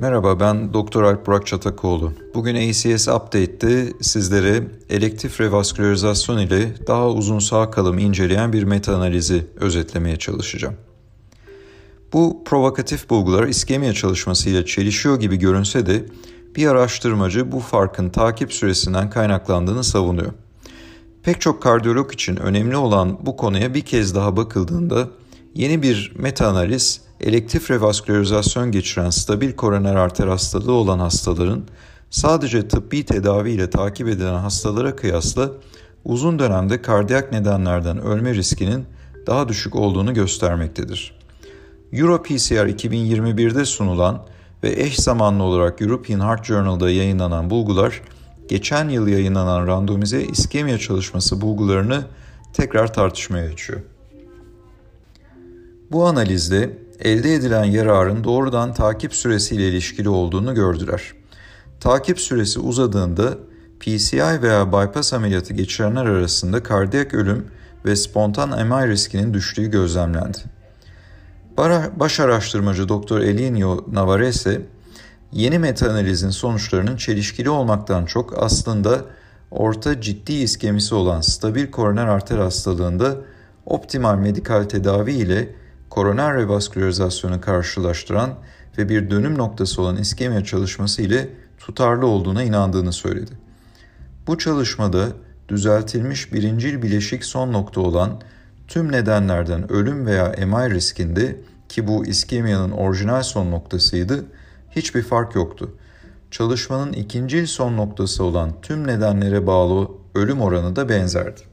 Merhaba ben Doktor Alp Burak Çatakoğlu. Bugün ACS Update'te sizlere elektif revaskülarizasyon ile daha uzun sağ kalımı inceleyen bir meta analizi özetlemeye çalışacağım. Bu provokatif bulgular iskemiya çalışmasıyla çelişiyor gibi görünse de bir araştırmacı bu farkın takip süresinden kaynaklandığını savunuyor. Pek çok kardiyolog için önemli olan bu konuya bir kez daha bakıldığında yeni bir meta analiz elektif revaskülarizasyon geçiren stabil koroner arter hastalığı olan hastaların sadece tıbbi tedavi ile takip edilen hastalara kıyasla uzun dönemde kardiyak nedenlerden ölme riskinin daha düşük olduğunu göstermektedir. EuroPCR 2021'de sunulan ve eş zamanlı olarak European Heart Journal'da yayınlanan bulgular, geçen yıl yayınlanan randomize iskemia çalışması bulgularını tekrar tartışmaya açıyor. Bu analizde elde edilen yararın doğrudan takip süresiyle ilişkili olduğunu gördüler. Takip süresi uzadığında PCI veya bypass ameliyatı geçirenler arasında kardiyak ölüm ve spontan MI riskinin düştüğü gözlemlendi. Baş araştırmacı Dr. Elinio Navarrese, yeni meta-analizin sonuçlarının çelişkili olmaktan çok aslında orta ciddi iskemisi olan stabil koroner arter hastalığında optimal medikal tedavi ile koroner revaskülarizasyonu karşılaştıran ve bir dönüm noktası olan iskemia çalışması ile tutarlı olduğuna inandığını söyledi. Bu çalışmada düzeltilmiş birincil bileşik son nokta olan tüm nedenlerden ölüm veya MI riskinde ki bu iskemiyanın orijinal son noktasıydı, hiçbir fark yoktu. Çalışmanın ikincil son noktası olan tüm nedenlere bağlı ölüm oranı da benzerdi.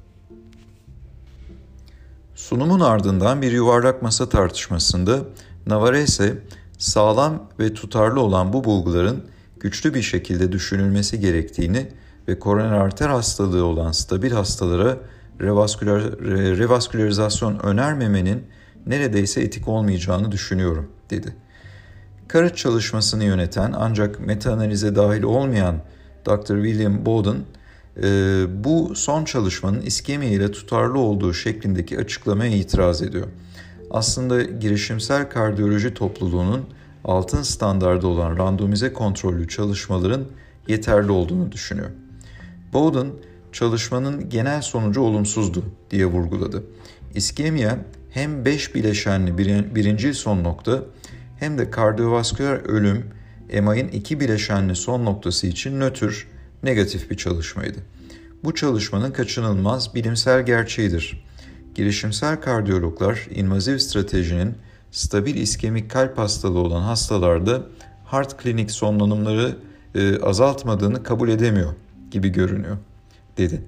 Sunumun ardından bir yuvarlak masa tartışmasında Navarrese sağlam ve tutarlı olan bu bulguların güçlü bir şekilde düşünülmesi gerektiğini ve koroner arter hastalığı olan stabil hastalara revasküler, revaskülarizasyon önermemenin neredeyse etik olmayacağını düşünüyorum dedi. Karıt çalışmasını yöneten ancak meta-analize dahil olmayan Dr. William Bowden bu son çalışmanın iskemi ile tutarlı olduğu şeklindeki açıklamaya itiraz ediyor. Aslında girişimsel kardiyoloji topluluğunun altın standardı olan randomize kontrollü çalışmaların yeterli olduğunu düşünüyor. Bowden çalışmanın genel sonucu olumsuzdu diye vurguladı. İskemiya hem 5 bileşenli bir, birincil son nokta hem de kardiyovasküler ölüm MI'nin iki bileşenli son noktası için nötr negatif bir çalışmaydı. Bu çalışmanın kaçınılmaz bilimsel gerçeğidir. Girişimsel kardiyologlar invaziv stratejinin stabil iskemik kalp hastalığı olan hastalarda heart klinik sonlanımları e, azaltmadığını kabul edemiyor gibi görünüyor, dedi.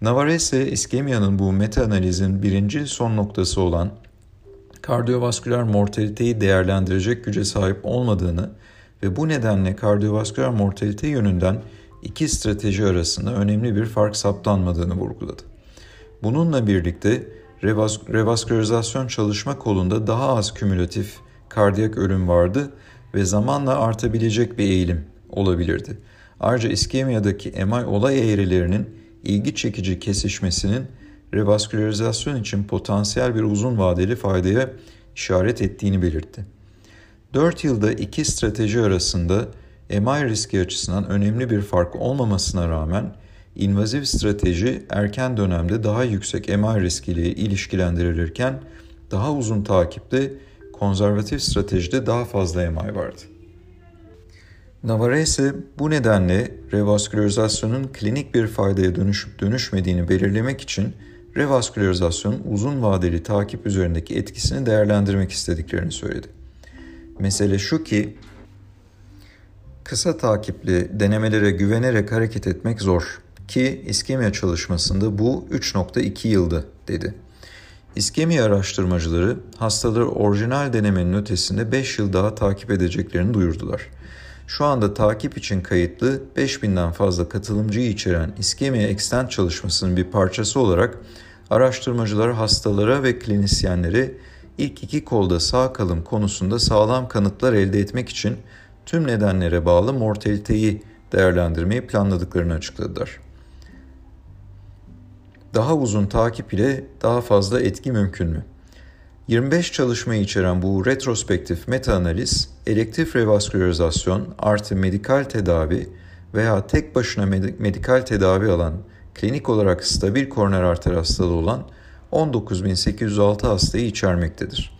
Navarrese, iskemiyanın bu meta-analizin birincil son noktası olan kardiyovasküler mortaliteyi değerlendirecek güce sahip olmadığını ve bu nedenle kardiyovasküler mortalite yönünden iki strateji arasında önemli bir fark saptanmadığını vurguladı. Bununla birlikte revas revaskülarizasyon çalışma kolunda daha az kümülatif kardiyak ölüm vardı ve zamanla artabilecek bir eğilim olabilirdi. Ayrıca iskemiyadaki MI olay eğrilerinin ilgi çekici kesişmesinin revaskülarizasyon için potansiyel bir uzun vadeli faydaya işaret ettiğini belirtti. 4 yılda iki strateji arasında MI riski açısından önemli bir fark olmamasına rağmen invaziv strateji erken dönemde daha yüksek MI riskiyle ilişkilendirilirken daha uzun takipte konservatif stratejide daha fazla MI vardı. Navarrese bu nedenle revaskülarizasyonun klinik bir faydaya dönüşüp dönüşmediğini belirlemek için revaskülarizasyonun uzun vadeli takip üzerindeki etkisini değerlendirmek istediklerini söyledi. Mesele şu ki kısa takipli denemelere güvenerek hareket etmek zor ki iskemia çalışmasında bu 3.2 yıldı dedi. İskemia araştırmacıları hastaları orijinal denemenin ötesinde 5 yıl daha takip edeceklerini duyurdular. Şu anda takip için kayıtlı 5000'den fazla katılımcıyı içeren iskemia extent çalışmasının bir parçası olarak araştırmacılar hastalara ve klinisyenlere ilk iki kolda sağ kalım konusunda sağlam kanıtlar elde etmek için tüm nedenlere bağlı mortaliteyi değerlendirmeyi planladıklarını açıkladılar. Daha uzun takip ile daha fazla etki mümkün mü? 25 çalışmayı içeren bu retrospektif meta-analiz, elektif revaskülarizasyon artı medikal tedavi veya tek başına medikal tedavi alan, klinik olarak stabil koroner arter hastalığı olan 19.806 hastayı içermektedir.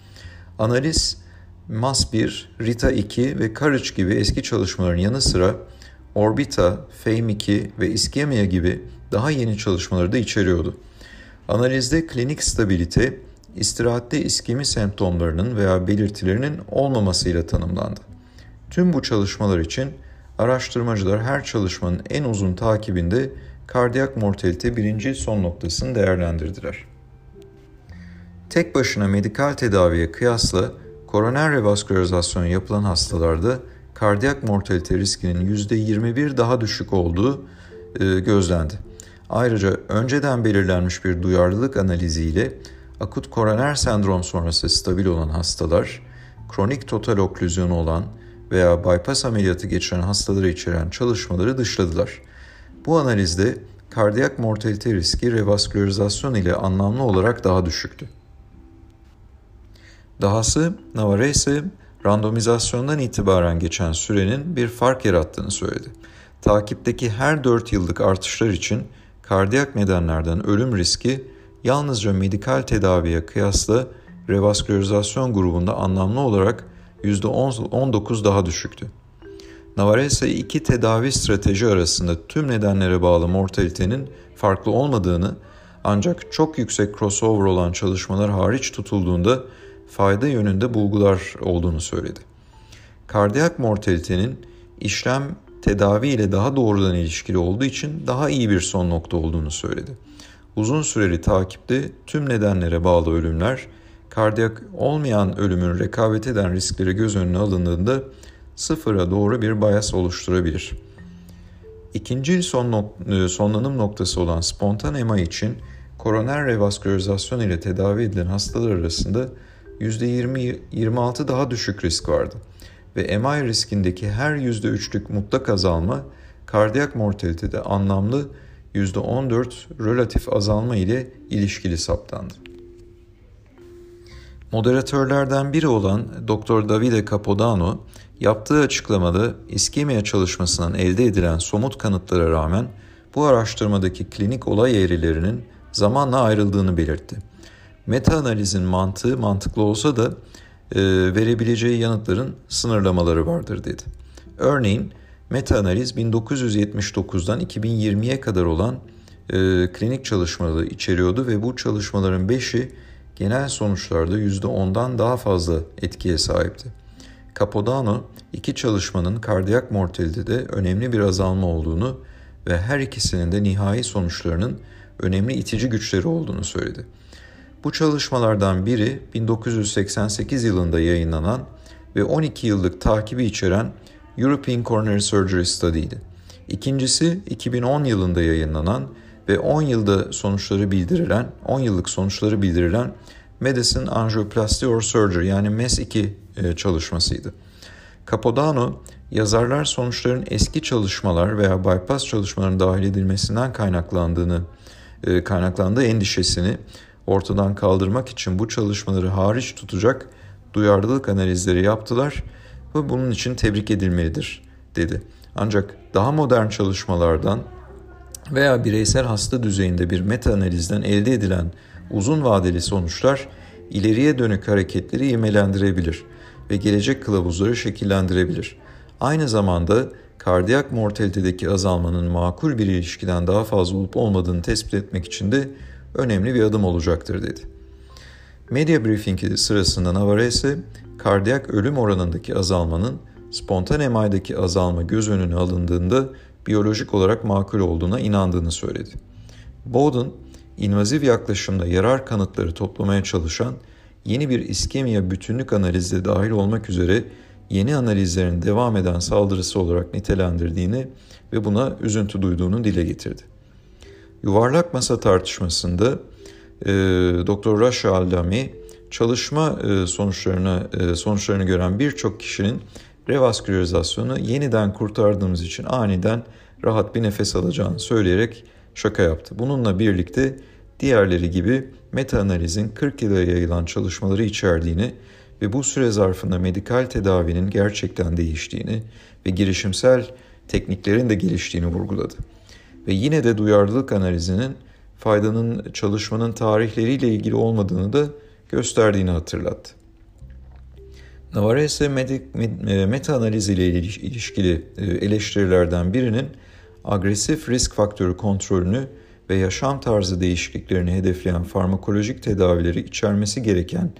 Analiz, MAS1, RITA2 ve COURAGE gibi eski çalışmaların yanı sıra Orbita, FAME2 ve iskemia gibi daha yeni çalışmaları da içeriyordu. Analizde klinik stabilite, istirahatte iskemi semptomlarının veya belirtilerinin olmamasıyla tanımlandı. Tüm bu çalışmalar için araştırmacılar her çalışmanın en uzun takibinde kardiyak mortalite birinci son noktasını değerlendirdiler. Tek başına medikal tedaviye kıyasla koroner revaskülarizasyon yapılan hastalarda kardiyak mortalite riskinin %21 daha düşük olduğu e, gözlendi. Ayrıca önceden belirlenmiş bir duyarlılık analiziyle akut koroner sendrom sonrası stabil olan hastalar, kronik total oklüzyonu olan veya bypass ameliyatı geçiren hastaları içeren çalışmaları dışladılar. Bu analizde kardiyak mortalite riski revaskülarizasyon ile anlamlı olarak daha düşüktü. Dahası Navarrese randomizasyondan itibaren geçen sürenin bir fark yarattığını söyledi. Takipteki her 4 yıllık artışlar için kardiyak nedenlerden ölüm riski yalnızca medikal tedaviye kıyasla revaskülarizasyon grubunda anlamlı olarak %19 daha düşüktü. Navarrese iki tedavi strateji arasında tüm nedenlere bağlı mortalitenin farklı olmadığını ancak çok yüksek crossover olan çalışmalar hariç tutulduğunda fayda yönünde bulgular olduğunu söyledi. Kardiyak mortalitenin işlem tedavi ile daha doğrudan ilişkili olduğu için daha iyi bir son nokta olduğunu söyledi. Uzun süreli takipte tüm nedenlere bağlı ölümler, kardiyak olmayan ölümün rekabet eden riskleri göz önüne alındığında sıfıra doğru bir bayas oluşturabilir. İkinci son nok- e, sonlanım noktası olan spontan MI için koroner revaskülarizasyon ile tedavi edilen hastalar arasında %20-26 daha düşük risk vardı ve MI riskindeki her %3'lük mutlak azalma kardiyak mortalitede anlamlı %14 relatif azalma ile ilişkili saptandı. Moderatörlerden biri olan Dr. Davide Capodano yaptığı açıklamada iskemia çalışmasından elde edilen somut kanıtlara rağmen bu araştırmadaki klinik olay eğrilerinin zamanla ayrıldığını belirtti. Meta analizin mantığı mantıklı olsa da e, verebileceği yanıtların sınırlamaları vardır dedi. Örneğin meta analiz 1979'dan 2020'ye kadar olan e, klinik çalışmaları içeriyordu ve bu çalışmaların 5'i genel sonuçlarda %10'dan daha fazla etkiye sahipti. Capodano iki çalışmanın kardiyak mortalitede önemli bir azalma olduğunu ve her ikisinin de nihai sonuçlarının önemli itici güçleri olduğunu söyledi. Bu çalışmalardan biri 1988 yılında yayınlanan ve 12 yıllık takibi içeren European Coronary Surgery Study'ydi. İkincisi 2010 yılında yayınlanan ve 10 yılda sonuçları bildirilen, 10 yıllık sonuçları bildirilen Medicine Angioplasty or Surgery yani MES2 e, çalışmasıydı. Capodano, yazarlar sonuçların eski çalışmalar veya bypass çalışmalarının dahil edilmesinden kaynaklandığını e, kaynaklandığı endişesini ortadan kaldırmak için bu çalışmaları hariç tutacak duyarlılık analizleri yaptılar ve bunun için tebrik edilmelidir dedi. Ancak daha modern çalışmalardan veya bireysel hasta düzeyinde bir meta analizden elde edilen uzun vadeli sonuçlar ileriye dönük hareketleri imelendirebilir ve gelecek kılavuzları şekillendirebilir. Aynı zamanda kardiyak mortalitedeki azalmanın makul bir ilişkiden daha fazla olup olmadığını tespit etmek için de önemli bir adım olacaktır dedi. Medya briefingi sırasında Navarrese, kardiyak ölüm oranındaki azalmanın spontan MI'deki azalma göz önüne alındığında biyolojik olarak makul olduğuna inandığını söyledi. Bowden, invaziv yaklaşımda yarar kanıtları toplamaya çalışan yeni bir iskemiya bütünlük analizde dahil olmak üzere yeni analizlerin devam eden saldırısı olarak nitelendirdiğini ve buna üzüntü duyduğunu dile getirdi. Yuvarlak masa tartışmasında e, Dr. Rasha Aldami çalışma e, sonuçlarını e, sonuçlarını gören birçok kişinin revaskülarizasyonu yeniden kurtardığımız için aniden rahat bir nefes alacağını söyleyerek şaka yaptı. Bununla birlikte diğerleri gibi meta-analizin 40 yıla yayılan çalışmaları içerdiğini ve bu süre zarfında medikal tedavinin gerçekten değiştiğini ve girişimsel tekniklerin de geliştiğini vurguladı. Ve yine de duyarlılık analizinin faydanın çalışmanın tarihleriyle ilgili olmadığını da gösterdiğini hatırlattı. Navarrese e, meta-analiz ile ilişkili e, eleştirilerden birinin agresif risk faktörü kontrolünü ve yaşam tarzı değişikliklerini hedefleyen farmakolojik tedavileri içermesi gereken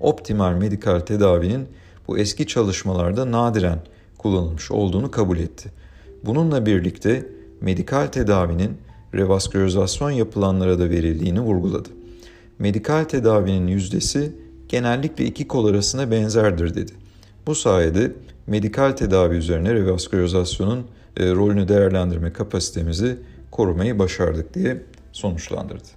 optimal medikal tedavinin bu eski çalışmalarda nadiren kullanılmış olduğunu kabul etti. Bununla birlikte medikal tedavinin revaskülarizasyon yapılanlara da verildiğini vurguladı. Medikal tedavinin yüzdesi genellikle iki kol arasında benzerdir dedi. Bu sayede medikal tedavi üzerine revaskülarizasyonun e, rolünü değerlendirme kapasitemizi korumayı başardık diye sonuçlandırdı.